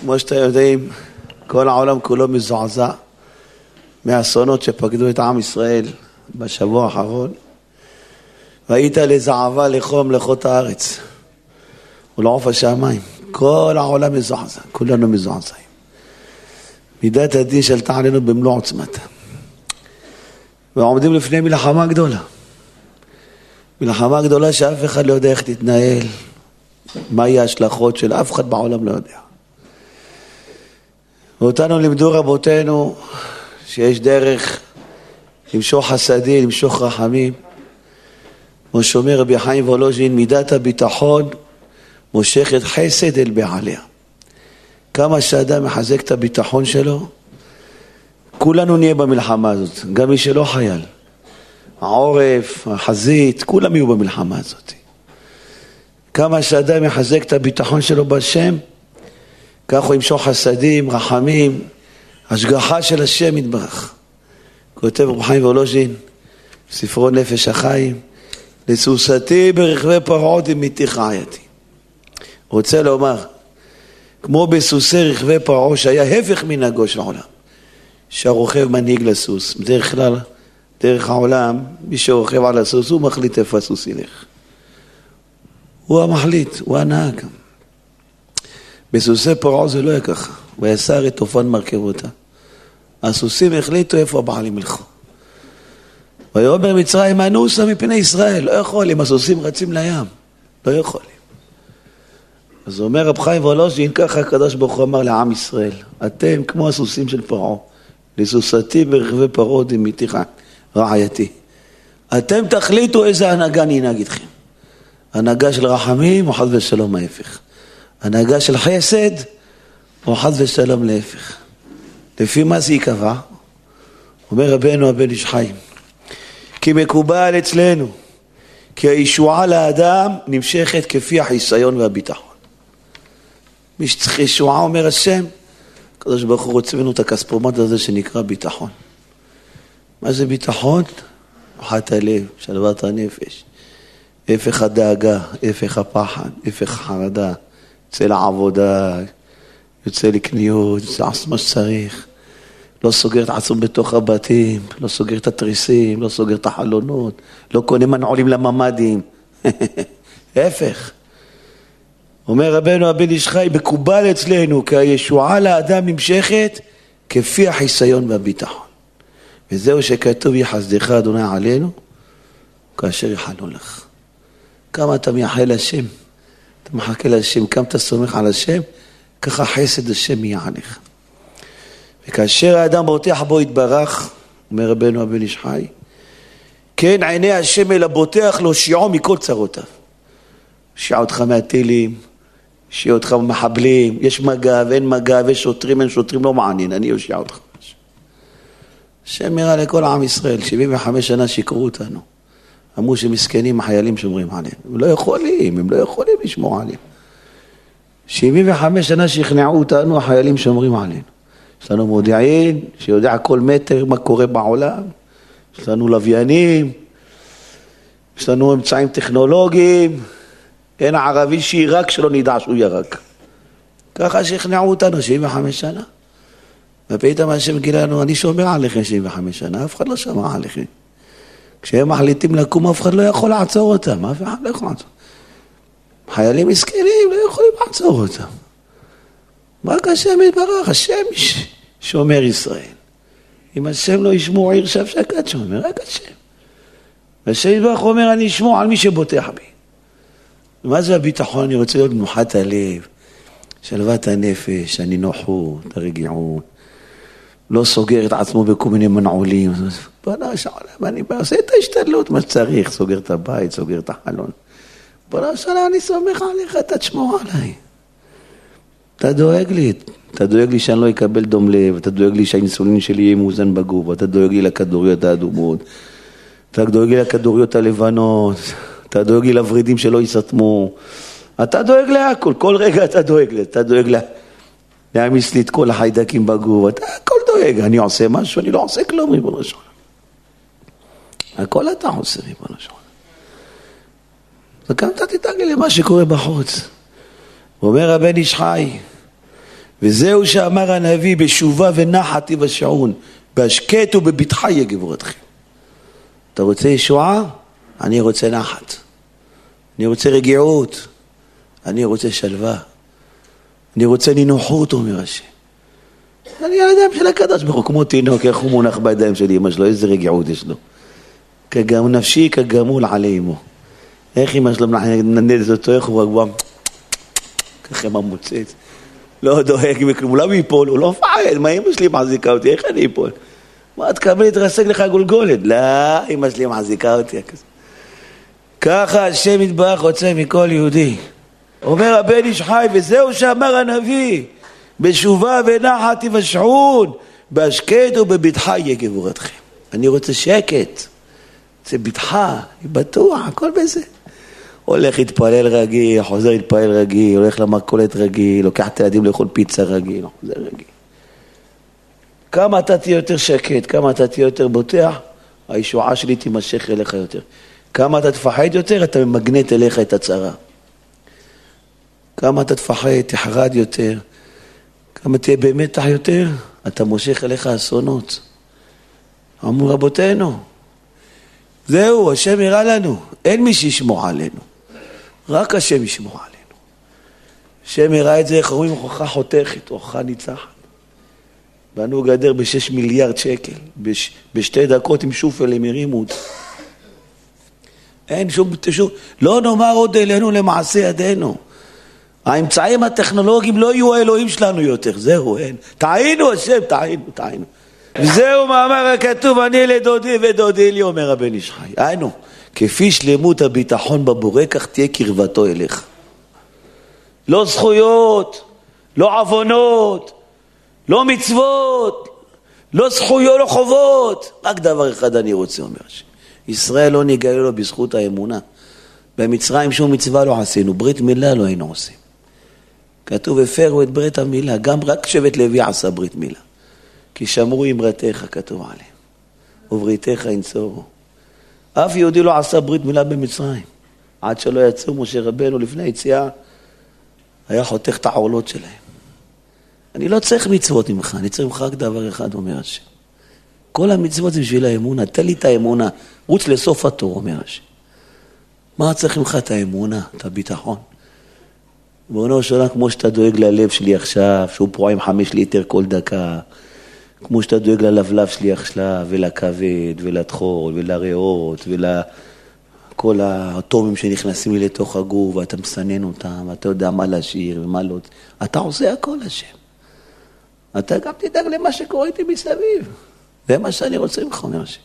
כמו שאתם יודעים, כל העולם כולו מזועזע מהאסונות שפקדו את עם ישראל בשבוע האחרון. והיית לזעבה לחום לחות הארץ ולעוף השמיים. כל העולם מזועזע, כולנו מזועזעים. מידת הדין שלטה עלינו במלוא עוצמתה. ועומדים לפני מלחמה גדולה. מלחמה גדולה שאף אחד לא יודע איך תתנהל, מה יהיה ההשלכות של אף אחד בעולם לא יודע. ואותנו לימדו רבותינו שיש דרך למשוך חסדים, למשוך רחמים. כמו שאומר רבי חיים וולוז'ין, מידת הביטחון מושכת חסד אל בעליה. כמה שאדם מחזק את הביטחון שלו, כולנו נהיה במלחמה הזאת, גם מי שלא חייל. העורף, החזית, כולם יהיו במלחמה הזאת. כמה שאדם יחזק את הביטחון שלו בהשם, כך הוא ימשוך חסדים, רחמים, השגחה של השם יתברך. כותב רב חיים וולוז'ין, ספרו נפש החיים, לסוסתי ברכבי פרעות עם מתיך רעייתי. רוצה לומר, כמו בסוסי רכבי פרעה שהיה הפך מנהגו של העולם, שהרוכב מנהיג לסוס. בדרך כלל, דרך העולם, מי שרוכב על הסוס, הוא מחליט איפה הסוס ילך. הוא המחליט, הוא הנהג. בסוסי פרעה זה לא היה ככה. ויסר את אופן מרכבותה. הסוסים החליטו איפה הבעלים ילכו. ויאמר מצרים אנוסה מפני ישראל, לא יכולים, הסוסים רצים לים, לא יכולים. אז אומר רב חיים וולוז'ין, ככה הקדוש ברוך הוא אמר לעם ישראל, אתם כמו הסוסים של פרעה, לסוסתי ברכבי פרעה דמיתיך רעייתי. אתם תחליטו איזה הנהגה אני אנהג איתכם. הנהגה של רחמים או חס ושלום ההפך. הנהגה של חסד או חס ושלום להפך. לפי מה זה ייקבע? אומר רבנו הבן איש חיים, כי מקובל אצלנו כי הישועה לאדם נמשכת כפי החיסיון והביטחון. מי שצריך ישועה אומר השם, הקדוש ברוך הוא רוצה ממנו את הכספומט הזה שנקרא ביטחון. מה זה ביטחון? אחת הלב, שלוות הנפש. הפך הדאגה, הפך הפחד, הפך החרדה. יוצא לעבודה, יוצא לקניות, יוצא לעשות מה שצריך. לא סוגר את עצמו בתוך הבתים, לא סוגר את התריסים, לא סוגר את החלונות, לא קונה מנעולים לממ"דים. ההפך. אומר רבנו הבן איש חי, מקובל אצלנו כי הישועה לאדם נמשכת כפי החיסיון והביטחון. וזהו שכתוב יחסדך אדוני עלינו כאשר יחלו לך. כמה אתה מייחל לשם, אתה מחכה לשם, כמה אתה סומך על השם, ככה חסד השם יהיה עליך. וכאשר האדם בוטח בו יתברך, אומר רבנו הבן איש חי, כן עיני השם אל הבוטח להושיעו מכל צרותיו. הושיע אותך מהטילים, הושיע אותך במחבלים, יש מג"ב, אין מג"ב, יש שוטרים, אין שוטרים, לא מעניין, אני אושיע אותך. השם יראה לכל עם ישראל, 75 שנה שיקרו אותנו. אמרו שמסכנים החיילים שומרים עליהם. הם לא יכולים, הם לא יכולים לשמור עליהם. 75 שנה שכנעו אותנו, החיילים שומרים עלינו. יש לנו מודיעין שיודע כל מטר מה קורה בעולם, יש לנו לוויינים, יש לנו אמצעים טכנולוגיים, אין ערבי שיירק שלא נדע שהוא ירק. ככה שכנעו אותנו 75 שנה. ופתאום השם גילה לנו, אני שומר עליכם 75 שנה, אף אחד לא שמע עליכם. כשהם מחליטים לקום, אף אחד לא יכול לעצור אותם, אף אחד לא יכול לעצור. חיילים מסכנים, לא יכולים לעצור אותם. רק השם יתברך, השם שומר ישראל. אם השם לא ישמור עיר שבשקת שומר, רק השם. והשם יתברך אומר, אני אשמור על מי שבוטח בי. מה זה הביטחון? אני רוצה להיות מנוחת הלב, שלוות הנפש, הנינוחות, הרגיעות. לא סוגר את עצמו בכל מיני מנעולים. בוא'נה, שעולם, אני עושה את ההשתדלות, מה שצריך, סוגר את הבית, סוגר את החלון. בוא'נה, שעולם, אני סומך עליך, אתה תשמור עליי. אתה דואג לי, אתה דואג לי שאני לא אקבל דום לב, אתה דואג לי שהאינסולין שלי יהיה מאוזן בגוף, אתה דואג לי לכדוריות האדומות, אתה דואג לי לכדוריות הלבנות, אתה דואג לי לוורידים שלא ייסתמו, אתה דואג להכל, כל רגע אתה דואג לי, אתה דואג לה... להעמיס לי את כל החיידקים בגוף, אתה הכל דואג, אני עושה משהו, אני לא עושה כלום, ריבונו של עולם. הכל אתה עושה, ריבונו של. וגם אתה תדאג לי למה שקורה בחוץ. אומר הבן איש חי, וזהו שאמר הנביא, בשובה ונחת תבשעון, בהשקט ובבטחה יהיה גבורתכם. אתה רוצה ישועה? אני רוצה נחת. אני רוצה רגיעות. אני רוצה שלווה. אני רוצה נינוחות, אומר השם. אני הידיים של הקדוש ברוך הוא, כמו תינוק, איך הוא מונח בידיים של אמא שלו, איזה רגיעות יש לו. כגמול נפשי כגמול עלי אמו. איך אמא שלו מנדדת אותו, איך הוא רגוע, ככה עם המוצץ. לא דואג מכלום, למה ייפול? הוא לא מפחד, מה אמא שלי מחזיקה אותי, איך אני אפול? מה, תקבל, להתרסק לך גולגולת. לא, אמא שלי מחזיקה אותי. ככה השם יתברך רוצה מכל יהודי. אומר הבן איש חי, וזהו שאמר הנביא, בשובה ונחת תבשעון, בהשקט ובבטחה יהיה גבורתכם. אני רוצה שקט, רוצה בטחה, בטוח, הכל בזה. הולך להתפלל רגיל, חוזר להתפלל רגיל, הולך למכולת רגיל, לוקח את הילדים לאכול פיצה רגיל, חוזר רגיל. כמה אתה תהיה יותר שקט, כמה אתה תהיה יותר בוטח, הישועה שלי תימשך אליך יותר. כמה אתה תפחד יותר, אתה ממגנט אליך את הצרה. כמה אתה תפחד, תחרד יותר, כמה תהיה במתח יותר, אתה מושך אליך אסונות. אמרו רבותינו, זהו, השם הראה לנו, אין מי שישמור עלינו, רק השם ישמור עלינו. השם הראה את זה, איך אומרים, הוכחה חותכת, הוכחה ניצחת. בנו גדר בשש מיליארד שקל, בש, בשתי דקות עם שופל הם הרימו אותה. אין שום, שום, לא נאמר עוד אלינו למעשה ידינו. האמצעים הטכנולוגיים לא יהיו האלוהים שלנו יותר, זהו, אין. טעינו השם, טעינו, טעינו. וזהו מאמר הכתוב, אני לדודי ודודי לי, אומר הבן איש חי. היינו, כפי שלמות הביטחון בבורא, כך תהיה קרבתו אליך. לא זכויות, לא עוונות, לא מצוות, לא זכויות, לא חובות. רק דבר אחד אני רוצה, אומר השם. ישראל לא נגלה לו בזכות האמונה. במצרים שום מצווה לא עשינו, ברית מילה לא היינו עושים. כתוב, הפרו את ברית המילה, גם רק שבט לוי עשה ברית מילה. כי שמרו אמרתך, כתוב עליהם, ובריתך ינצורו. אף יהודי לא עשה ברית מילה במצרים. עד שלא יצאו משה רבנו לפני היציאה, היה חותך את העורלות שלהם. אני לא צריך מצוות ממך, אני צריך ממך רק דבר אחד, אומר השם. כל המצוות זה בשביל האמונה, תן לי את האמונה, רוץ לסוף התור, אומר השם. מה צריך ממך את האמונה, את הביטחון? בואו של כמו שאתה דואג ללב שלי עכשיו, שהוא פרוע עם חמש ליטר כל דקה, כמו שאתה דואג ללבלב שלי עכשיו, ולכבד, ולטחול, ולריאות, ולכל האטומים שנכנסים לי לתוך הגוף, ואתה מסנן אותם, ואתה יודע מה להשאיר ומה לא... אתה עושה הכל, השם. אתה גם תדאג למה שקורה איתי מסביב. זה מה שאני רוצה ממך, אומר השם.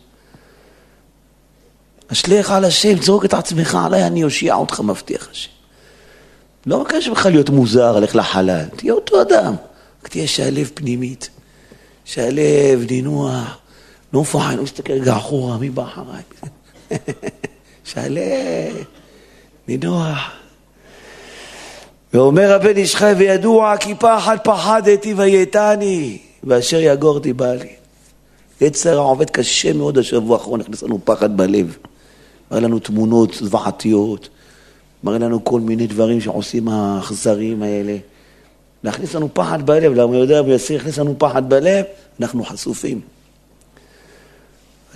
אשליך על השם, צרוק את עצמך עליי, אני אושיע אותך, מבטיח השם. לא מבקש ממך להיות מוזר, לך לחלל, תהיה אותו אדם, רק תהיה שהלב פנימית, שהלב נינוח, לא מפחד, לא מסתכל רגע אחורה, מי בא אחריי? שהלב נינוח. ואומר הבן איש חי, וידוע כי פחד פחדתי ויתני, ואשר יגורתי בא לי. יצר עובד קשה מאוד השבוע האחרון, הכניס לנו פחד בלב. מראה לנו תמונות זוועתיות, מראה לנו כל מיני דברים שעושים האכזרים האלה. להכניס לנו פחד בלב, למה הוא יודע, ויסיר יכניס לנו פחד בלב, אנחנו חשופים.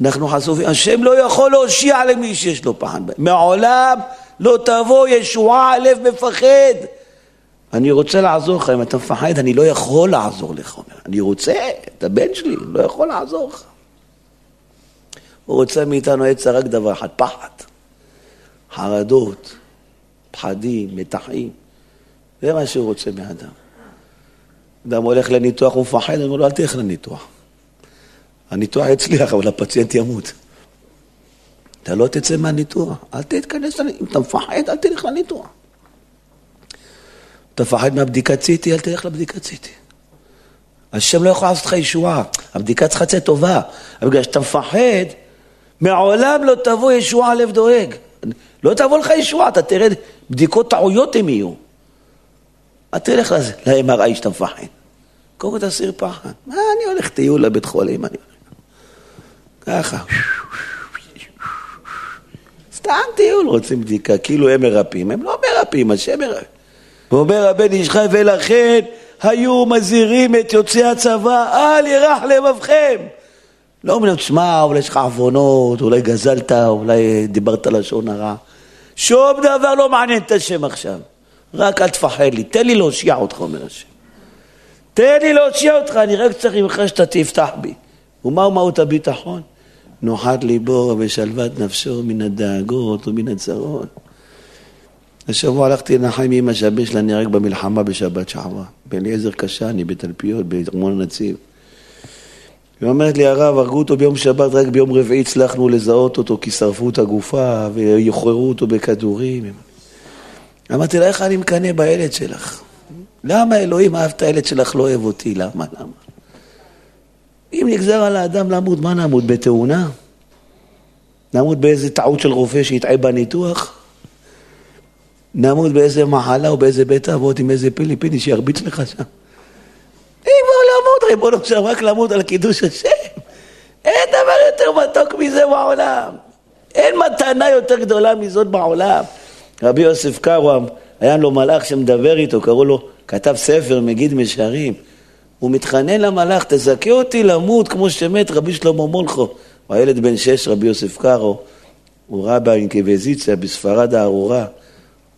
אנחנו חשופים. השם לא יכול להושיע למי שיש לו פחד בלב. מעולם לא תבוא ישועה, הלב מפחד. אני רוצה לעזור לך, אם אתה מפחד, אני לא יכול לעזור לך. אני רוצה, אתה בן שלי, לא יכול לעזור לך. הוא רוצה מאיתנו עצה רק דבר אחד, פחד. חרדות, פחדים, מתחים. זה מה שהוא רוצה מאדם. אדם הולך לניתוח, הוא מפחד, אני אומר לו, אל תלך לניתוח. הניתוח יצליח, אבל הפציינט ימות. אתה לא תצא מהניתוח, אל תתכנס, אם אתה מפחד, אל תלך לניתוח. אתה מפחד מהבדיקת סיטי, אל תלך לבדיקת סיטי. השם לא יכול לעשות לך ישועה, הבדיקה צריכה לצאת טובה. אבל בגלל שאתה מפחד, מעולם לא תבוא ישועה לב דואג. לא תבוא לך ישועה, אתה תראה, בדיקות טעויות הם יהיו. אל תלך ל-MRI שאתה מפחד. קודם כל תסיר פחד. מה, אני הולך טיול לבית חולים, אני הולך. ככה. סתם טיול רוצים בדיקה, כאילו הם מרפאים. הם לא מרפאים, השם מרפא. ואומר הבן איש חי, ולכן היו מזהירים את יוצאי הצבא, אל ירח לבבכם. לא אומרים, תשמע, אולי יש לך עוונות, אולי גזלת, אולי דיברת לשון הרע. שום דבר לא מעניין את השם עכשיו. רק אל תפחד לי, תן לי להושיע אותך, אומר השם. תן לי להושיע אותך, אני רק צריך ממך שאתה תפתח בי. ומהו מהות הביטחון? נוחת ליבו ושלוות נפשו מן הדאגות ומן הצרות. השבוע הלכתי לנחם אמא שהבן שלה נהרג במלחמה בשבת שעברה, באליעזר קשני, בתלפיות, בארמון הנציב. היא אומרת לי, הרב, הרגו אותו ביום שבת, רק ביום רביעי הצלחנו לזהות אותו כי שרפו את הגופה ויחררו אותו בכדורים. אמרתי לה, איך אני מקנא בילד שלך? למה אלוהים אהב את הילד שלך, לא אוהב אותי? למה? למה? אם נגזר על האדם למות, מה נמות? בתאונה? נמות באיזה טעות של רופא שיטעה בניתוח? נמות באיזה מחלה או באיזה בית אבות עם איזה פיליפיני שירביץ לך שם? אם כבר למות, ריבונו שם, רק למות על קידוש השם. אין דבר יותר מתוק מזה בעולם. אין מתנה יותר גדולה מזאת בעולם. רבי יוסף קרואם, היה לו מלאך שמדבר איתו, קראו לו, כתב ספר, מגיד משערים. הוא מתחנן למלאך, תזכה אותי למות כמו שמת רבי שלמה מולכו. הוא הילד בן שש, רבי יוסף קארו, הוא ראה באינקוויזיציה בספרד הארורה.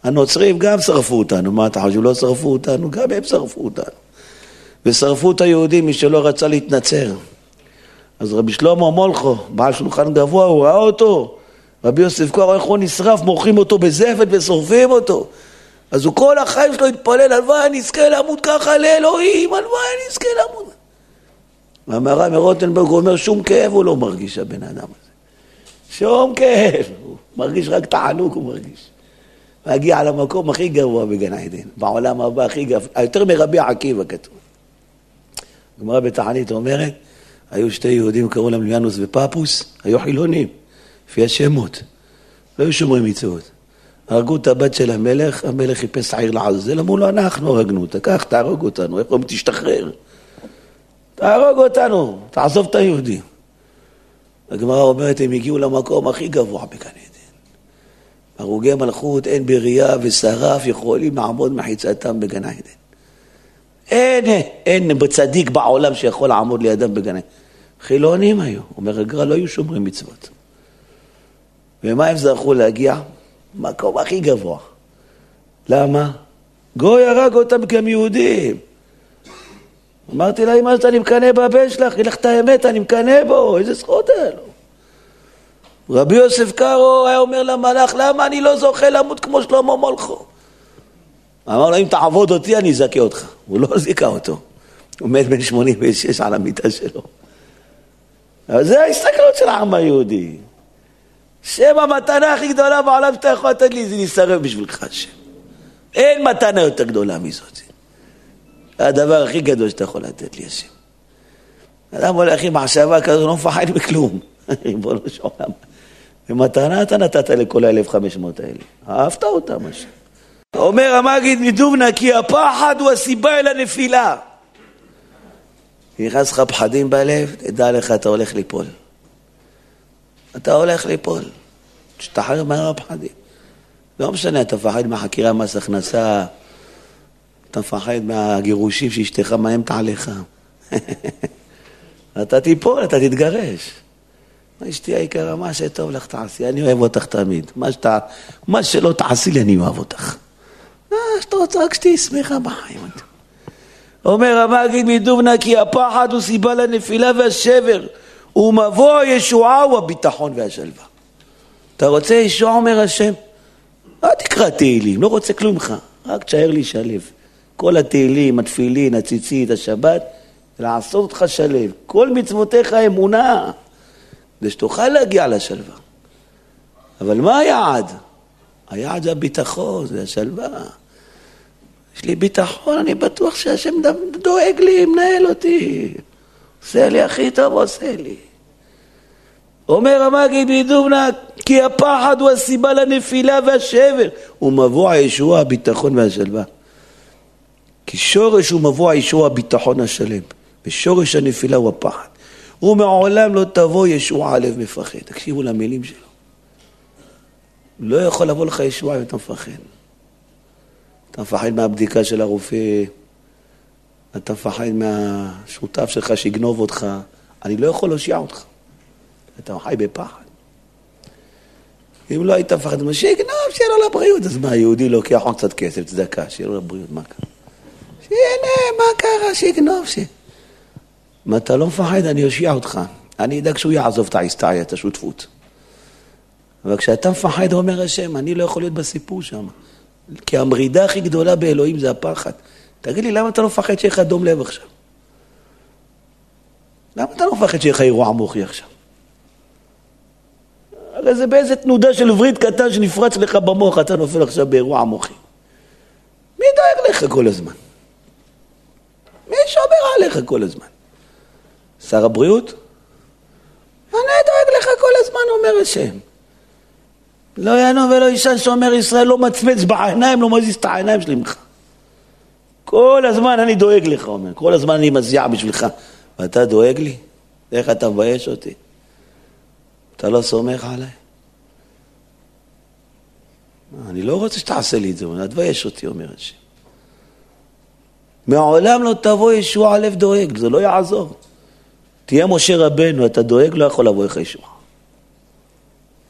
הנוצרים גם שרפו אותנו, מה אתה חושב? לא שרפו אותנו? גם הם שרפו אותנו. ושרפו את היהודים, מי שלא רצה להתנצר. אז רבי שלמה מולכו, בעל שולחן גבוה, הוא ראה אותו. רבי יוסף קארו, איך הוא נשרף, מורחים אותו בזפת ושורפים אותו. אז הוא כל החיים שלו התפלל, הלוואי אני אזכה למות ככה לאלוהים, הלוואי אני אזכה למות. והמהר"ם מרוטנברג אומר, שום כאב הוא לא מרגיש, הבן אדם הזה. שום כאב, הוא מרגיש רק תענוג, הוא מרגיש. להגיע למקום הכי גבוה בגן עדן, בעולם הבא הכי גבוה, יותר מרבי עקיבא כתוב. גמרא בתענית אומרת, היו שתי יהודים, קראו להם ליאנוס ופפוס, היו חילונים, לפי השמות, לא היו שומרי מצוות. הרגו את הבת של המלך, המלך חיפש העיר לעזאזל, אמרו לו, אנחנו הרגנו אותה, קח, תהרוג אותנו, איך אומרים, תשתחרר. תהרוג אותנו, תעזוב את היהודים. הגמרא אומרת, הם הגיעו למקום הכי גבוה בגן עדן. הרוגי מלכות, אין בריאה ושרף יכולים לעמוד מחיצתם בגן עדן. אין, אין בצדיק בעולם שיכול לעמוד לידם בגן עדן. חילונים היו, אומר הגר"א, לא היו שומרים מצוות. ומה הם זכו להגיע? מקום הכי גבוה. למה? גוי הרג אותם כי הם יהודים. אמרתי לה, אמא, אני מקנא בבן שלך, אגיד לך את האמת, אני מקנא בו, איזה זכות היה לו. רבי יוסף קארו היה אומר למלאך, למה אני לא זוכה למות כמו שלמה מולכו? אמר לו, אם תעבוד אותי, אני אזכה אותך. הוא לא זיכה אותו. הוא מת בן 86 על המיטה שלו. אבל זה ההסתכלות של העם היהודי. שם המתנה הכי גדולה בעולם שאתה יכול לתת לי זה להישרף בשבילך, השם. אין מתנה יותר גדולה מזאת. זה הדבר הכי גדול שאתה יכול לתת לי, השם. אדם הולך עם מחשבה כזו, לא מפחד מכלום. ריבונו של עולם. ומתנה אתה נתת לכל ה-1500 האלה. אהבת אותם, השם. אומר המגיד מדובנה, כי הפחד הוא הסיבה אל הנפילה. נכנס לך פחדים בלב, תדע לך, אתה הולך ליפול. אתה הולך ליפול. תשתחרר מהפחדים. לא משנה, אתה מפחד מהחקירה מס הכנסה, אתה מפחד מהגירושים שאשתך מאיימת עליך. אתה תיפול, אתה תתגרש. אשתי היקרה, מה שטוב לך תעשי, אני אוהב אותך תמיד. מה, שת... מה שלא תעשי לי, אני אוהב אותך. מה שאתה רוצה, רק שתהיי שמחה בחיים. אומר המגיד מדובנה כי הפחד הוא סיבה לנפילה והשבר. ומבוא הישועה הוא הביטחון והשלווה. אתה רוצה ישועה, אומר השם? אל תקרא תהילים, לא רוצה כלום ממך, רק תשאר לי שלו. כל התהילים, התפילין, הציצית, השבת, לעשות אותך שלו. כל מצוותיך אמונה, כדי שתוכל להגיע לשלווה. אבל מה היעד? היעד זה הביטחון, זה השלווה. יש לי ביטחון, אני בטוח שהשם דואג לי, מנהל אותי. עושה לי הכי טוב, עושה לי. אומר המגיד מדובנה, כי הפחד הוא הסיבה לנפילה והשבר, ומבוא הישוע, הביטחון והשלווה. כי שורש הוא מבוא הישוע, הביטחון השלם, ושורש הנפילה הוא הפחד. ומעולם לא תבוא ישועה הלב מפחד. תקשיבו למילים שלו. לא יכול לבוא לך ישועה אם אתה מפחד. אתה מפחד מהבדיקה של הרופא, אתה מפחד מהשותף שלך שיגנוב אותך, אני לא יכול להושיע אותך. אתה חי בפחד. אם לא היית מפחד, מה שיגנוב, שיהיה לו לבריאות. אז מה, יהודי לוקח עוד קצת כסף, צדקה, שיהיה לו לבריאות, מה קרה? שיהנה, מה קרה, שיגנוב, ש... אם אתה לא מפחד, אני אושיע אותך. אני אדאג שהוא יעזוב את ההיסטריה, את השותפות. אבל כשאתה מפחד, אומר השם, אני לא יכול להיות בסיפור שם. כי המרידה הכי גדולה באלוהים זה הפחד. תגיד לי, למה אתה לא מפחד שיהיה לך דום לב עכשיו? למה אתה לא מפחד שיהיה לך אירוע מוחי עכשיו? הרי זה באיזה תנודה של וריד קטן שנפרץ לך במוח, אתה נופל עכשיו באירוע מוחי. מי דואג לך כל הזמן? מי שומר עליך כל הזמן? שר הבריאות? אני דואג לך כל הזמן, אומר השם. לא ינום ולא יישן שומר ישראל, לא מצמץ בעיניים, לא מזיז את העיניים שלי ממך. כל הזמן אני דואג לך, אומר, כל הזמן אני מזיע בשבילך. ואתה דואג לי? איך אתה מבייש אותי? אתה לא סומך עליי? אני לא רוצה שתעשה לי את זה, אתה תבייש אותי, אומר השם. מעולם לא תבוא ישוע לב דואג, זה לא יעזור. תהיה משה רבנו, אתה דואג, לא יכול לבוא לך ישוע.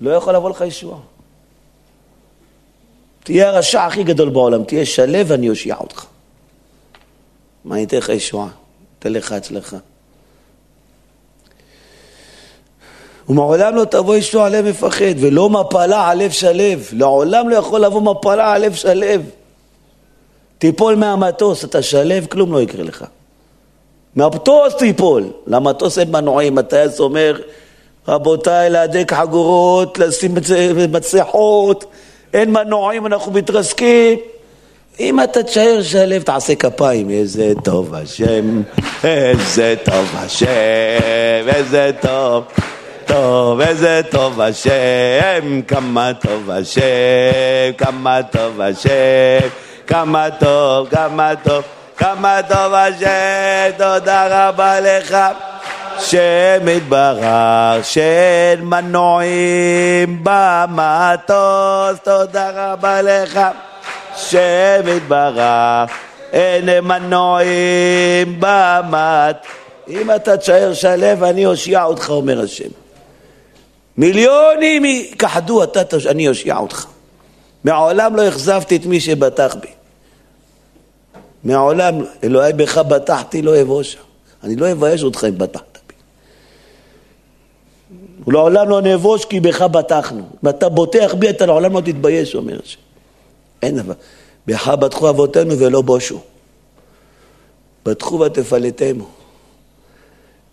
לא יכול לבוא לך ישוע. תהיה הרשע הכי גדול בעולם, תהיה שלו ואני אושיע אותך. מה אני אתן לך ישועה? אתן לך הצלחה. ומעולם לא תבוא ישוע לב מפחד, ולא מפלה על לב שלב. לעולם לא יכול לבוא מפלה על לב שלב. תיפול מהמטוס, אתה שלב, כלום לא יקרה לך. מהמטוס תיפול. למטוס אין מנועים, הטייס אומר, רבותיי, להדק חגורות, לשים מצלחות, אין מנועים, אנחנו מתרסקים. אם אתה תשאר שלב, תעשה כפיים. איזה טוב השם, איזה טוב השם, איזה טוב. טוב, איזה טוב השם, כמה טוב השם, כמה טוב השם, כמה טוב, כמה טוב, כמה טוב השם, תודה רבה לך. שם יתברך, שאין מנועים במטוס, תודה רבה לך. שם יתברך, אין מנועים במט. אם אתה תשאר שלו, אני אושיע אותך, אומר השם. מיליונים יכחדו, אני אושיע אותך. מעולם לא אכזבתי את מי שבטח בי. מעולם, אלוהי בך בטחתי, לא אבושה. אני לא אבייש אותך אם בטחת בי. ולעולם לא נאבוש כי בך בטחנו. אם אתה בוטח בי, אתה לעולם לא תתבייש, אומר השם. אין דבר. בך בטחו אבותינו ולא בושו. בטחו ותפלטמו.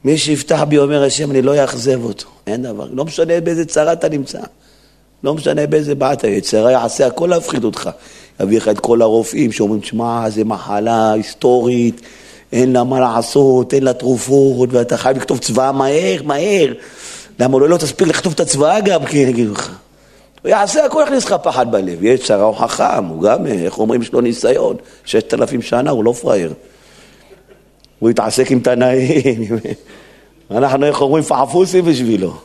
מי שיפתח בי, אומר השם, אני לא אאכזב אותו. אין דבר. לא משנה באיזה צרה אתה נמצא. לא משנה באיזה בעיה אתה יצרה, יעשה הכל להפחיד אותך. יביא לך את כל הרופאים שאומרים, שמע, זו מחלה היסטורית, אין לה מה לעשות, אין לה תרופות, ואתה חייב לכתוב צבאה מהר, מהר. למה אולי לא תספיק לכתוב את הצבאה גם, כי יגידו לך. הוא יעשה הכל, יכניס לך פחד בלב. יש צרה, הוא חכם, הוא גם, איך אומרים, יש לו ניסיון. ששת אלפים שנה, הוא לא פראייר. הוא התעסק עם תנאים, אנחנו, איך אומרים, פעפוסים בשבילו.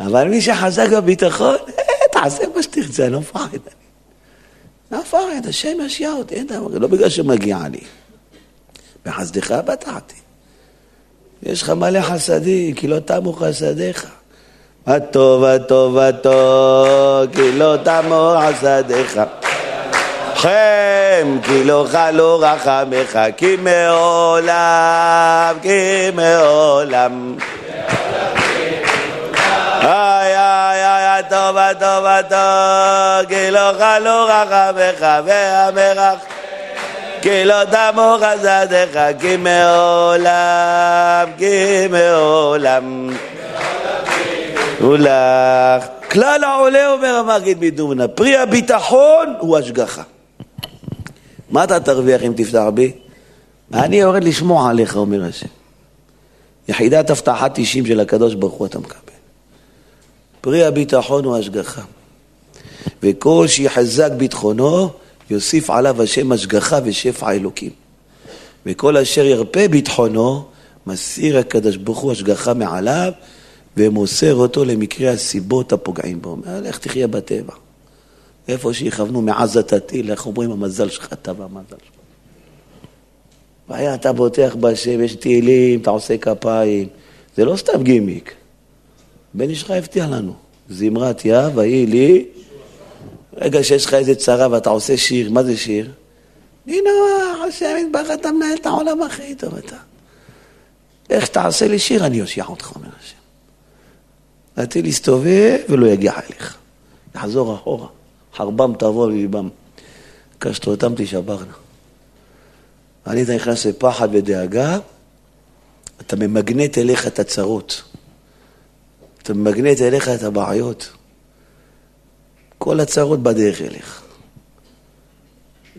אבל מי שחזק בביטחון, אה, תעשה מה שתרצה, אני לא מפחד. לא מפחד, השם ישיה אותי, אין דבר, לא בגלל שמגיע לי. בחסדך בטחתי. יש לך מלא חסדים, כי לא תמו חסדיך. הטוב, הטוב, הטוב, כי לא תמו חסדיך. חם, כי לא חלו רחמך, כי מעולם, כי מעולם. איי, איי, איי, הטוב, הטוב, הטוב, כי לא חלו רחמך, והמרח. כי לא תמו חסדיך, כי מעולם, כי מעולם. ולך. כלל העולה, אומר המגיד מדומנה, פרי הביטחון הוא השגחה. מה אתה תרוויח אם תפתח בי? אני יורד לשמוע עליך, אומר השם. יחידת הבטחת 90 של הקדוש ברוך הוא אתה מקבל. פרי הביטחון הוא השגחה. וכל שיחזק ביטחונו, יוסיף עליו השם השגחה ושפע אלוקים. וכל אשר ירפה ביטחונו, מסיר הקדוש ברוך הוא השגחה מעליו, ומוסר אותו למקרה הסיבות הפוגעים בו. אומר, לך תחיה בטבע. איפה שיכוונו מעזה תטיל, איך אומרים, המזל שלך אתה והמזל שלך. והיה אתה בוטח בשם, יש תהילים, אתה עושה כפיים. זה לא סתם גימיק. בן איש חי הבטיח לנו, זמרת יא, ויהי לי. רגע שיש לך איזה צרה ואתה עושה שיר, מה זה שיר? הנה, השם יתברך, אתה מנהל את העולם הכי טוב, אתה. איך תעשה לי שיר, אני אושיע אותך, אומר השם. להתחיל להסתובב ולא יגיע אליך. יחזור אחורה, חרבם תבוא לליבם. קשתותם תשברנה. אני אתה נכנס לפחד ודאגה, אתה ממגנט אליך את הצרות. אתה ממגנט אליך את הבעיות. כל הצרות בדרך אליך.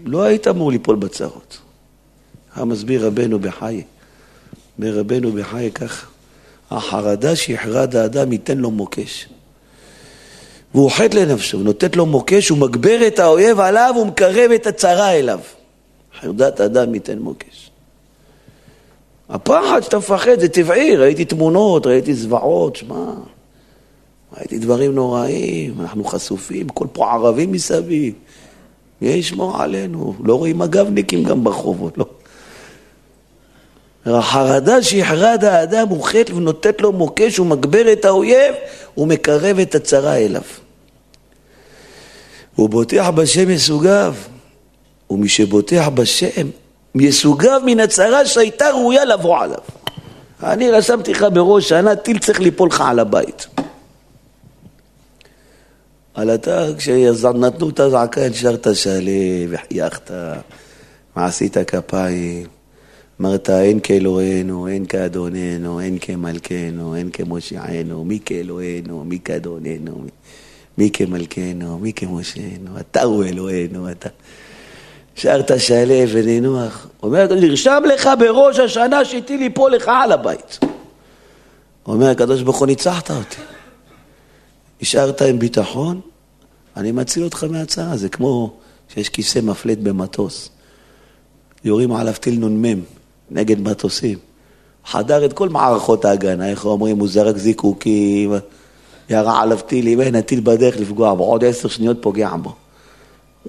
לא היית אמור ליפול בצרות. המסביר רבנו בחיי. ברבנו בחיי ככה. החרדה שיחרד האדם ייתן לו מוקש. והוא חטא לנפשו, נותן לו מוקש, הוא מגבר את האויב עליו, הוא מקרב את הצרה אליו. חרדת אדם ייתן מוקש. הפחד שאתה מפחד זה טבעי, ראיתי תמונות, ראיתי זוועות, שמע, ראיתי דברים נוראים, אנחנו חשופים, כל פה ערבים מסביב. מי ישמור עלינו? לא רואים מג"בניקים גם ברחובות, לא. החרדה שיחרד האדם הוא חטא ונותנת לו מוקש, הוא מגבר את האויב, הוא מקרב את הצרה אליו. הוא בוטח בשם יסוגיו, ומי שבוטח בשם, יסוגיו מן הצרה שהייתה ראויה לבוא עליו. אני רשמתי לך בראש שנה, טיל צריך ליפול לך על הבית. אבל אתה, כשנתנו את הזעקה, הנשרת שלב, וחייכת, ועשית כפיים. אמרת, אין כאלוהינו, אין כאדוננו, אין כמלכנו, אין כמושיענו, מי כאלוהינו, מי כאדוננו, מי כמלכנו, מי כמושענו, אתה הוא אלוהינו, אתה. שרת שלב ונינוח. אומר, נרשם לך בראש השנה שאיתי ליפול לך על הבית. אומר הקדוש ברוך הוא, ניצחת אותי. נשארת עם ביטחון, אני מציל אותך מהצעה. זה כמו שיש כיסא מפלט במטוס. יורים עליו טיל נ"מ. נגד מטוסים. חדר את כל מערכות ההגנה, איך אומרים, הוא זרק זיקוקים, ירה עליו טילים, אין, הטיל בדרך לפגוע בו, עוד עשר שניות פוגע בו.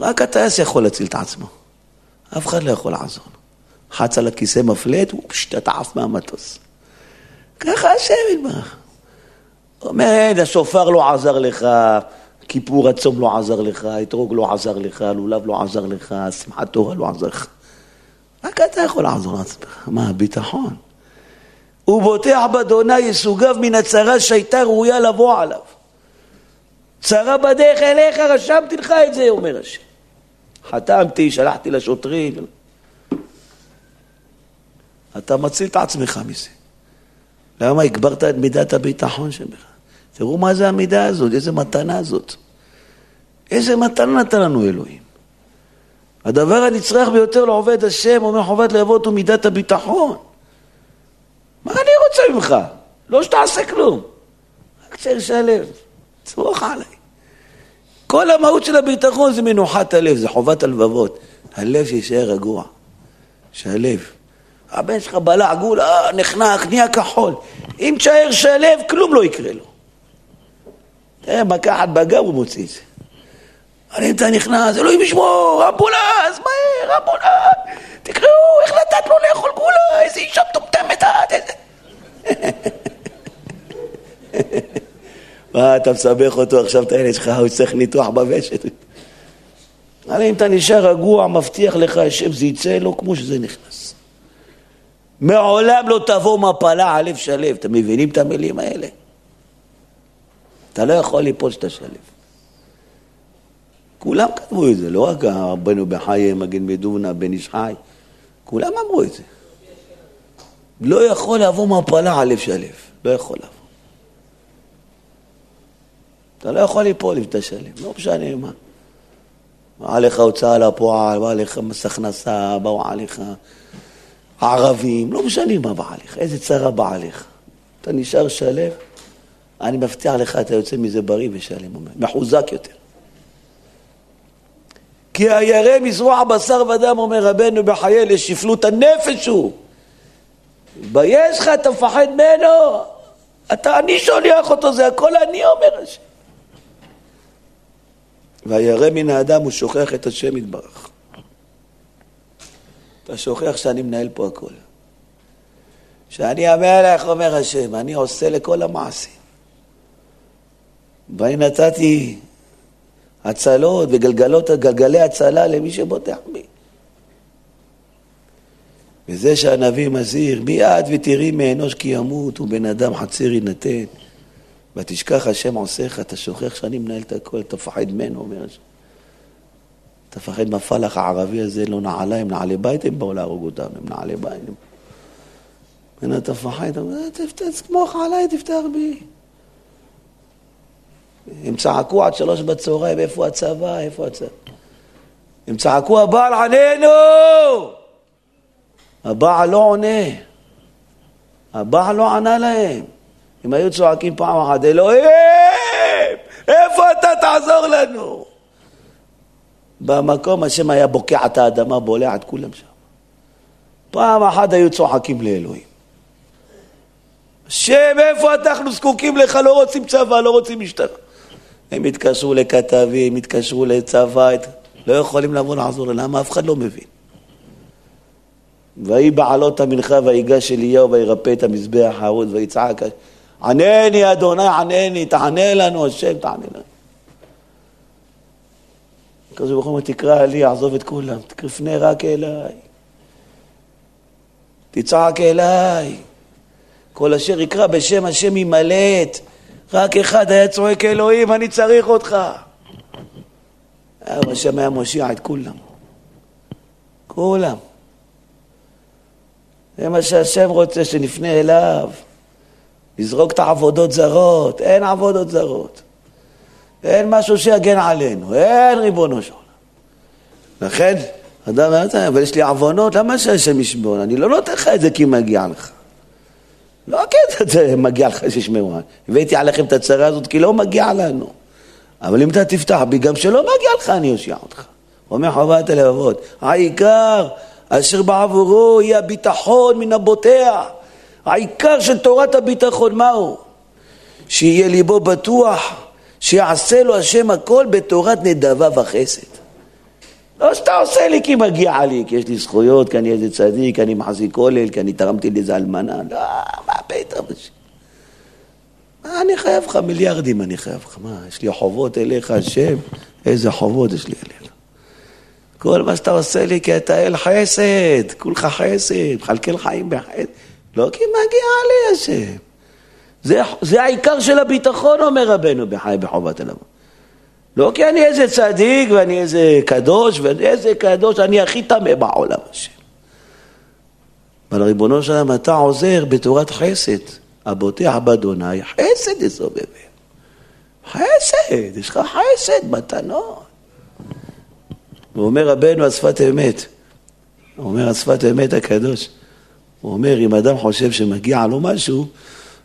רק הטייס יכול להציל את עצמו. אף אחד לא יכול לעזור לו. חץ על הכיסא מפלט, הוא פשט עף מהמטוס. ככה השם יתברך. אומר, אין, השופר לא עזר לך, כיפור הצום לא עזר לך, אתרוג לא עזר לך, לולב לא עזר לך, שמחת תורה לא עזר לך. רק אתה יכול לעזור לעצמך. מה, הביטחון? בוטח באדוני יסוגיו מן הצרה שהייתה ראויה לבוא עליו. צרה בדרך אליך, רשמתי לך את זה, אומר השם. חתמתי, שלחתי לשוטרים. אתה מציל את עצמך מזה. למה הגברת את מידת הביטחון שבך? תראו מה זה המידה הזאת, איזה מתנה זאת. איזה מתנה נתן לנו אלוהים. הדבר הנצרך ביותר לעובד השם, אומר חובת לאבות, הוא מידת הביטחון. מה אני רוצה ממך? לא שתעשה כלום. רק צריך שהלב, צרוך עליי. כל המהות של הביטחון זה מנוחת הלב, זה חובת הלבבות. הלב שישאר רגוע. שהלב. הבן שלך בלע גול, אה, נחנק, נהיה כחול. אם תשאר שלב, כלום לא יקרה לו. תראה, מכה אחת בגב הוא מוציא את זה. אני אתה נכנס, אלוהים ישמור, אמבולנס, מהר, אמבולנס, תקראו, איך נתת לו לאכול גולה, איזה אישה מטומטמת את, איזה... מה, אתה מסבך אותו עכשיו, את הילד שלך, הוא צריך ניתוח בוושת. אבל אם אתה נשאר רגוע, מבטיח לך השם, זה יצא לו כמו שזה נכנס. מעולם לא תבוא מפלה על לב שלב, אתם מבינים את המילים האלה? אתה לא יכול ליפול שאתה שלב. כולם כתבו את זה, לא רק רבנו בחיי, מגן מדובנה, בן איש חי, כולם אמרו את זה. לא יכול לבוא מפלה על לב שלב, לא יכול לבוא. אתה לא יכול ליפול אם אתה שלם, לא משנה מה. בא עליך הוצאה לפועל, בא עליך מס הכנסה, באו עליך ערבים, לא משנה מה בא עליך, איזה צרה בא עליך. אתה נשאר שלב, אני מבטיח לך, אתה יוצא מזה בריא ושלם, מחוזק יותר. כי הירא מזרוע בשר ודם, אומר רבנו בחיי, לשפלות הנפש הוא. מתבייש לך, אתה מפחד ממנו? אתה, אני שולח אותו, זה הכל אני אומר השם. והירא מן האדם הוא שוכח את השם יתברך. אתה שוכח שאני מנהל פה הכל. שאני המלך, אומר השם, אני עושה לכל המעשים. ואני נתתי הצלות וגלגלות, גלגלי הצלה למי שבוטח בי. וזה שהנביא מזהיר, מיד ותראי מאנוש כי ימות, ובן אדם חציר יינתן. ותשכח השם עושיך, אתה שוכח שאני מנהל את הכל, אתה מפחד ממנו, אומר השם. אתה מפחד מהפלח הערבי הזה, לא נעליים, נעלי בית, הם באו להרוג אותנו, הם נעלי בית. אתה מפחד, אתה אומר, תסמוך עליי, תפתח בי. הם צעקו עד שלוש בצהריים, איפה הצבא, איפה הצבא? הם צעקו, הבעל עננו! הבעל לא עונה. הבעל לא ענה להם. הם היו צועקים פעם אחת, אלוהים, איפה אתה תעזור לנו? במקום השם היה בוקע את האדמה, בולע את כולם שם. פעם אחת היו צוחקים לאלוהים. השם, איפה אנחנו זקוקים לך? לא רוצים צבא, לא רוצים משטרה. הם התקשרו לכתבים, התקשרו לצבא, לא יכולים לבוא לעזור, למה? אף אחד לא מבין? ויהי בעלות המנחה ויגש אליהו וירפא את המזבח הארוד ויצעק ענני אדוני ענני תענה לנו השם תענה לנו. הקדוש ברוך הוא תקרא לי עזוב את כולם תפנה רק אליי. תצעק אליי. כל אשר יקרא בשם השם ימלט רק אחד היה צועק אלוהים אני צריך אותך השם היה מושיע את כולם כולם זה מה שהשם רוצה, שנפנה אליו. לזרוק את העבודות זרות, אין עבודות זרות. אין משהו שיגן עלינו, אין ריבונו של עולם. לכן, אדם אבל יש לי עוונות, למה שהשם ישמור? אני לא נותן לך את זה כי מגיע לך. לא כי מגיע לך שישמרו. הבאתי עליכם את הצרה הזאת כי לא מגיע לנו. אבל אם אתה תפתח בי, גם שלא מגיע לך, אני אושיע אותך. אומר חובת הלבבות, העיקר אשר בעבורו יהיה הביטחון מן הבוטח. העיקר של תורת הביטחון מהו? שיהיה ליבו בטוח, שיעשה לו השם הכל בתורת נדבה וחסד. לא שאתה עושה לי כי מגיע לי, כי יש לי זכויות, כי אני איזה צדיק, כי אני מחזיק כולל, כי אני תרמתי לאיזה אלמנה. לא, מה פתאום? מה אני חייב לך? מיליארדים אני חייב לך. מה, יש לי חובות אליך, השם? איזה חובות יש לי אליך? כל מה שאתה עושה לי כי אתה אל חסד, כולך חסד, מחלקל חיים בחסד. לא כי מגיע לי השם. זה, זה העיקר של הביטחון, אומר רבנו בחי בחובת הלבוא. לא כי אני איזה צדיק ואני איזה קדוש, ואיזה קדוש, אני הכי טמא בעולם השם. אבל ריבונו של עולם, אתה עוזר בתורת חסד. הבוטח באדוני, חסד יסובב. חסד, יש לך חסד, מתנות. הוא אומר רבנו השפת אמת. הוא אומר השפת אמת הקדוש. הוא אומר, אם אדם חושב שמגיע לו משהו,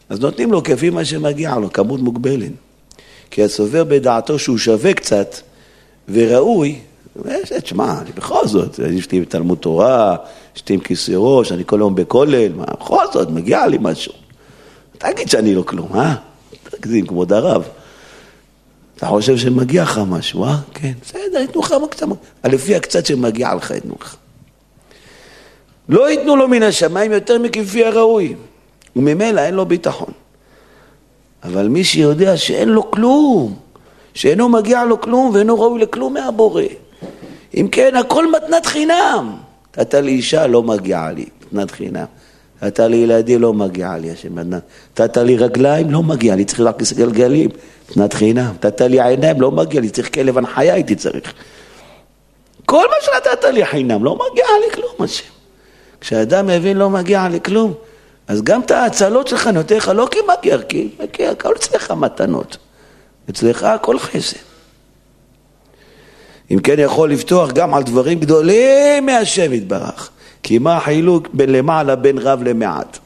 אז נותנים לו כפי מה שמגיע לו, כמות מוגבלת. כי הסובר בדעתו שהוא שווה קצת וראוי, תשמע, אני בכל זאת, יש לי תלמוד תורה, יש לי עם כיסא ראש, אני כל היום בכולל, מה, בכל זאת, מגיע לי משהו. תגיד שאני לא כלום, אה? תגזים, כבוד הרב. אתה חושב שמגיע לך משהו, אה? כן, בסדר, ייתנו לך קצת, לפי הקצת שמגיע לך ייתנו לך. לא ייתנו לו מן השמיים יותר מכפי הראוי, וממילא אין לו ביטחון. אבל מי שיודע שאין לו כלום, שאינו מגיע לו כלום ואינו ראוי לכלום מהבורא. אם כן, הכל מתנת חינם. נתת לי אישה, לא מגיעה לי, מתנת חינם. נתת לי ילדים, לא מגיע לי השם מתנת. נתת לי רגליים, לא מגיע לי, צריך רק גלגלים. מתנת חינם. נתת לי עיניים, לא מגיע לי, צריך כלב הנחיה הייתי צריך. כל מה שנתת לי חינם, לא מגיע לי כלום, השם. כשאדם מבין לא מגיע לי כלום, אז גם את ההצלות שלך נותן לך לא כי מגיע, כי מגיע, הכל אצלך מתנות. אצלך הכל חסד. אם כן יכול לפתוח גם על דברים גדולים מהשם יתברך. כי מה החילוק בין למעלה בין רב למעט?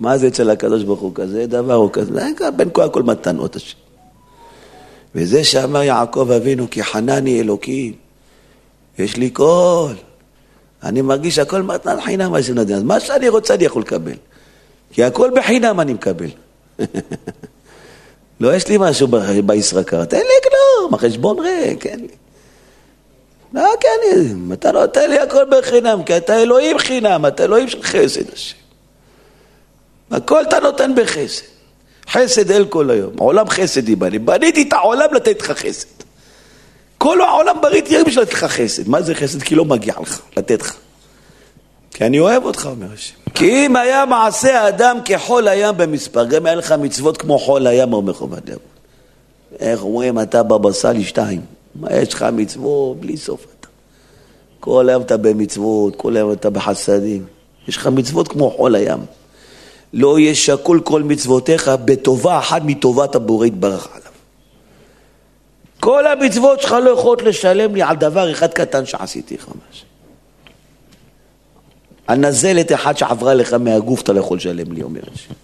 מה זה אצל הקדוש ברוך הוא כזה דבר הוא כזה? בין כל הכל מתנות השם. וזה שאמר יעקב אבינו כי חנני אלוקים, יש לי קול. אני מרגיש שהכל מתנת חינם מה שנדע. אז מה שאני רוצה אני יכול לקבל. כי הכל בחינם אני מקבל. לא יש לי משהו בישראכר, תן לי כלום, החשבון ריק, אין לי. לא כן, אתה נותן לי הכל בחינם, כי אתה אלוהים חינם, אתה אלוהים של חסד השם. הכל אתה נותן בחסד. חסד אל כל היום, עולם חסד יבנה. בניתי את העולם לתת לך חסד. כל העולם בריתי רק בשביל לתת לך חסד. מה זה חסד? כי לא מגיע לך, לתת לך. כי אני אוהב אותך, אומר השם. כי אם היה מעשה האדם כחול הים במספר, גם היה לך מצוות כמו חול הים, אומר חובת לאבון. איך אומרים, אתה בבא סאלי שתיים. מה יש לך מצוות בלי סוף אתה. כל היום אתה במצוות, כל היום אתה בחסדים. יש לך מצוות כמו חול הים. לא יהיה שקול כל מצוותיך בטובה אחת מטובת הבורא יתברך עליו. כל המצוות שלך לא יכולות לשלם לי על דבר אחד קטן שעשיתי לך משהו. על נזלת אחת שעברה לך מהגוף אתה לא יכול לשלם לי, אומר השם.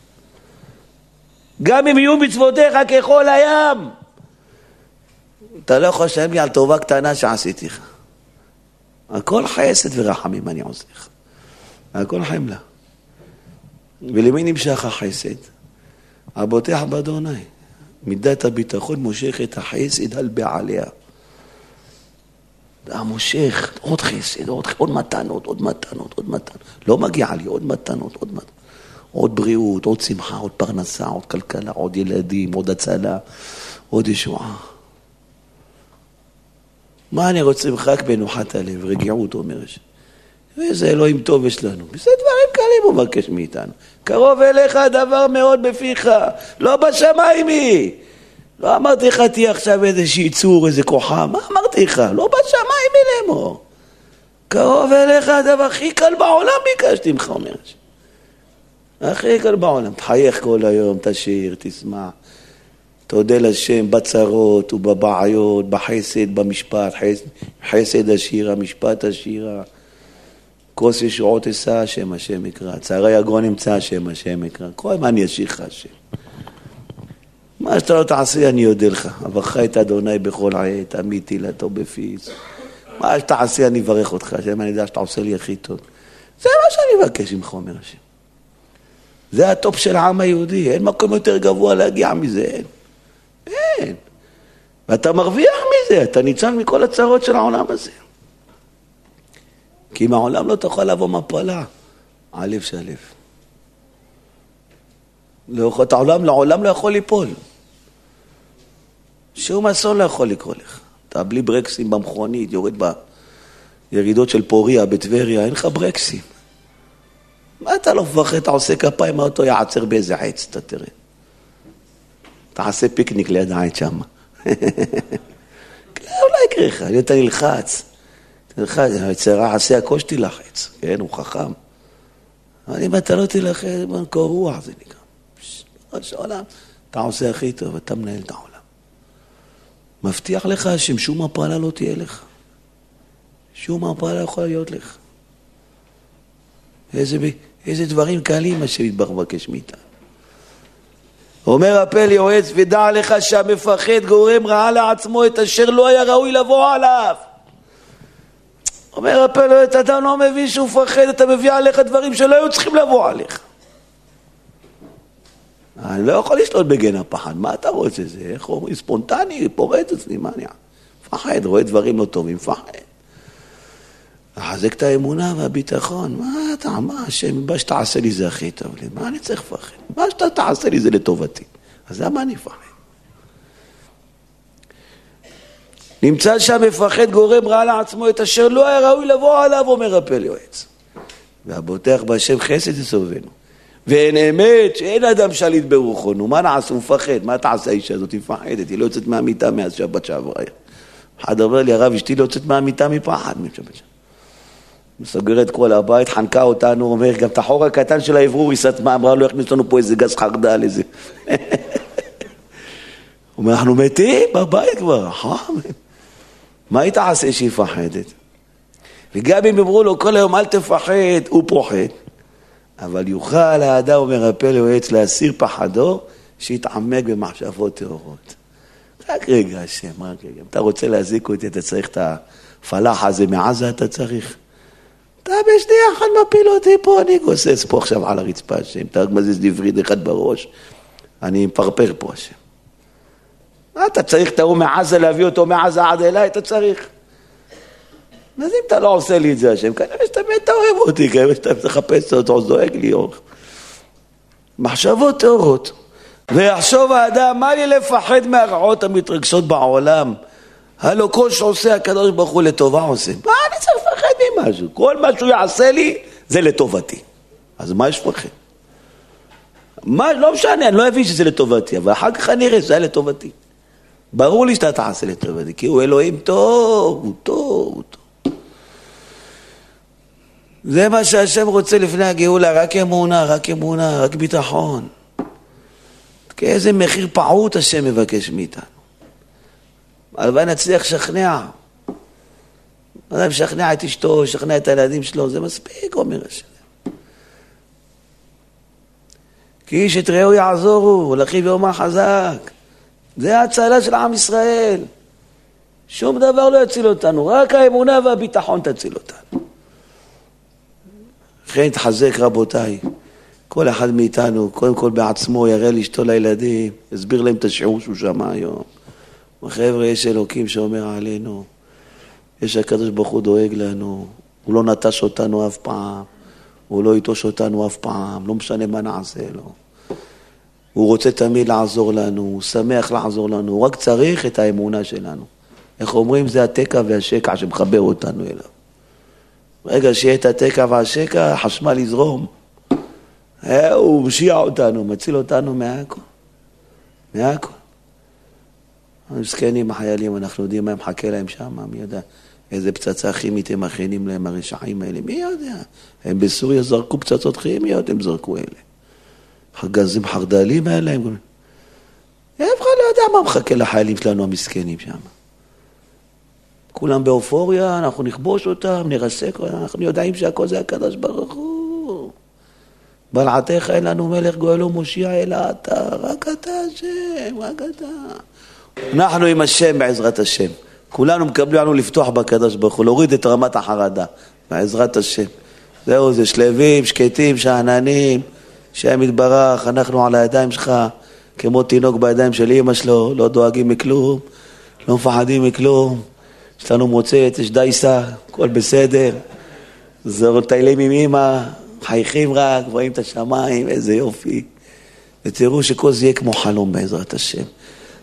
גם אם יהיו מצוותיך ככל הים, אתה לא יכול לשלם לי על טובה קטנה שעשיתי לך. הכל חסד ורחמים אני עושה לך. הכל חמלה. ולמי נמשך החסד? הבוטח באדוני. מידת הביטחון מושך את החסד על בעליה. המושך עוד חסד, עוד, עוד מתנות, עוד מתנות, עוד מתנות. לא מגיע לי עוד מתנות, עוד מתנות. עוד בריאות, עוד שמחה, עוד פרנסה, עוד כלכלה, עוד ילדים, עוד הצלה, עוד ישועה. מה אני רוצה ממך רק בנוחת הלב, רגיעות, אומר השם. איזה אלוהים טוב יש לנו. זה דברים קלים הוא מבקש מאיתנו. קרוב אליך הדבר מאוד בפיך, לא בשמיים היא. לא אמרתי לך תהיה עכשיו איזה שיצור, איזה כוחה, מה אמרתי לך? לא בשמיים היא לאמור. קרוב אליך הדבר הכי קל בעולם ביקשתי ממך, אומר. הכי קל בעולם. תחייך כל היום, תשיר, תשמח. תודה לשם בצרות ובבעיות, בחסד, במשפט, חסד, חסד השירה, משפט השירה. כוס ישועות אשא השם, השם יקרא. צערי יגרון נמצא השם, השם יקרא. כל הזמן ישיך השם. מה שאתה לא תעשה אני אודה לך. אברך את אדוני בכל עת, עמית תהילתו בפיס. מה שתעשה אני אברך אותך, השם אני יודע שאתה עושה לי הכי טוב. זה מה שאני מבקש ממך, אומר השם. זה הטופ של העם היהודי, אין מקום יותר גבוה להגיע מזה, אין. אין. ואתה מרוויח מזה, אתה ניצל מכל הצרות של העולם הזה. כי מהעולם לא תוכל לבוא מפלה. הלב שלב. לא, את העולם לעולם לא יכול ליפול. שום אסון לא יכול לקרות לך. אתה בלי ברקסים במכונית, יורד בירידות של פוריה, בטבריה, אין לך ברקסים. מה אתה לא מפחד, אתה עושה כפיים, האוטו יעצר באיזה עץ, אתה תראה. תעשה פיקניק ליד העץ שם. אולי יקרה לך, אתה נלחץ. תלחץ, היצרה עשה הכל שתילחץ, כן, הוא חכם. אבל אם אתה לא תילחץ, קור רוח זה נקרא. ראש העולם, אתה עושה הכי טוב, אתה מנהל את העולם. מבטיח לך ששום הפעלה לא תהיה לך. שום הפעלה לא יכולה להיות לך. איזה, איזה דברים קלים השם יתברך מבקש מאיתנו. אומר הפל יועץ, ודע לך שהמפחד גורם רעה לעצמו את אשר לא היה ראוי לבוא עליו. אומר הפל יועץ, אתה לא מבין שהוא מפחד, אתה מביא עליך דברים שלא היו צריכים לבוא עליך. אני לא יכול לשלוט בגן הפחד, מה אתה רוצה? זה, איך אומרים, ספונטני, פורץ אצלי, מה אני... מפחד, רואה דברים לא טובים, מפחד. לחזק את האמונה והביטחון. מה אתה, מה השם, מה שתעשה לי זה הכי טוב לי, מה אני צריך לפחד? מה שאתה תעשה לי זה לטובתי. אז למה אני אפחד? נמצא שהמפחד גורם רע לעצמו את אשר לא היה ראוי לבוא עליו, אומר הפל יועץ. והבוטח בהשם חסד יסובבנו. ואין אמת שאין אדם שליט ברוחו. נו, מה נעשה? הוא מפחד. מה תעשה האישה הזאת? היא מפחדת, היא לא יוצאת מהמיטה מאז שבת שעברה. אחד אומר לי, הרב, אשתי לא יוצאת מהמיטה מפחד. מסגרת כל הבית, חנקה אותנו, אומר, גם את החור הקטן של האוורור היא סתמה, אמרה לו, יכניס לנו פה איזה גז חרדל, איזה... הוא אומר, אנחנו מתים בבית כבר, חם. מה היא תעשה שהיא מפחדת? וגם אם אמרו לו כל היום אל תפחד, הוא פוחד. אבל יוכל האדם, אומר הפלא יועץ, להסיר פחדו, שיתעמק במחשבות טהורות. רק רגע, השם, רק רגע. אם אתה רוצה להזיק אותי, אתה צריך את הפלאח הזה מעזה, אתה צריך. אתה בשנייה אחת מפיל אותי פה, אני גוסס פה עכשיו על הרצפה, השם. אתה רק מזיז לי וריד אחד בראש, אני מפרפר פה, השם. מה אתה צריך את ההוא מעזה, להביא אותו מעזה עד אליי? אתה צריך. אז אם אתה לא עושה לי את זה, השם, כנראה שאתה באמת אוהב אותי, כנראה שאתה מחפש אותו, דואג לי אורך. מחשבות טהורות. ויחשוב האדם, מה לי לפחד מהרעות המתרגשות בעולם? הלא כל שעושה הקדוש ברוך הוא לטובה עושה. מה אני צריך לפחד ממשהו? כל מה שהוא יעשה לי זה לטובתי. אז מה יש לפחד? מה, לא משנה, אני לא אבין שזה לטובתי, אבל אחר כך אני אראה שזה היה לטובתי. ברור לי שאתה תעשה לטובתי, כי הוא אלוהים טוב, הוא טוב, הוא טוב. זה מה שהשם רוצה לפני הגאולה, רק אמונה, רק אמונה, רק ביטחון. כאיזה מחיר פעוט השם מבקש מאיתנו. הלוואי נצליח לשכנע. אדם משכנע את אשתו, משכנע את הילדים שלו, זה מספיק, אומר השם. כי איש את רעהו יעזורו, ולאחיו יאמר חזק. זה ההצלה של עם ישראל. שום דבר לא יציל אותנו, רק האמונה והביטחון תציל אותנו. לכן תחזק רבותיי, כל אחד מאיתנו, קודם כל בעצמו, יראה לאשתו לילדים, יסביר להם את השיעור שהוא שמע היום. חבר'ה, יש אלוקים שאומר עלינו, יש הקדוש ברוך הוא דואג לנו, הוא לא נטש אותנו אף פעם, הוא לא יטוש אותנו אף פעם, לא משנה מה נעשה לו. הוא רוצה תמיד לעזור לנו, הוא שמח לעזור לנו, הוא רק צריך את האמונה שלנו. איך אומרים? זה התקע והשקע שמחבר אותנו אליו. ברגע שיהיה את התקע והשקע, החשמל יזרום. אה, הוא משיע אותנו, מציל אותנו מהכל. מהכל. המסכנים החיילים, אנחנו יודעים מה מחכה להם שם, מי יודע איזה פצצה כימית הם מכינים להם, הרשעים האלה, מי יודע? הם בסוריה זרקו פצצות כימיות, הם זרקו אלה. הגזים חרד"לים האלה, הם... אף אחד לא יודע מה מחכה לחיילים שלנו המסכנים שם. כולם באופוריה, אנחנו נכבוש אותם, נרסק, אנחנו יודעים שהכל זה הקדוש ברוך הוא. בלעתך אין לנו מלך גואל ומושיע אלא אתה, רק אתה השם, רק אתה. אנחנו עם השם בעזרת השם. כולנו מקבלים לנו לפתוח בקדוש ברוך הוא, להוריד את רמת החרדה, בעזרת השם. זהו, זה שלווים, שקטים, שאננים, שם יתברך, אנחנו על הידיים שלך, כמו תינוק בידיים של אימא שלו, לא דואגים מכלום, לא מפחדים מכלום. יש לנו מוצץ, יש דייסה, הכל בסדר. זהו, טיילים עם אימא, חייכים רק, רואים את השמיים, איזה יופי. ותראו שכל זה יהיה כמו חלום בעזרת השם.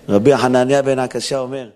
רבי חנניה בן הקשה אומר,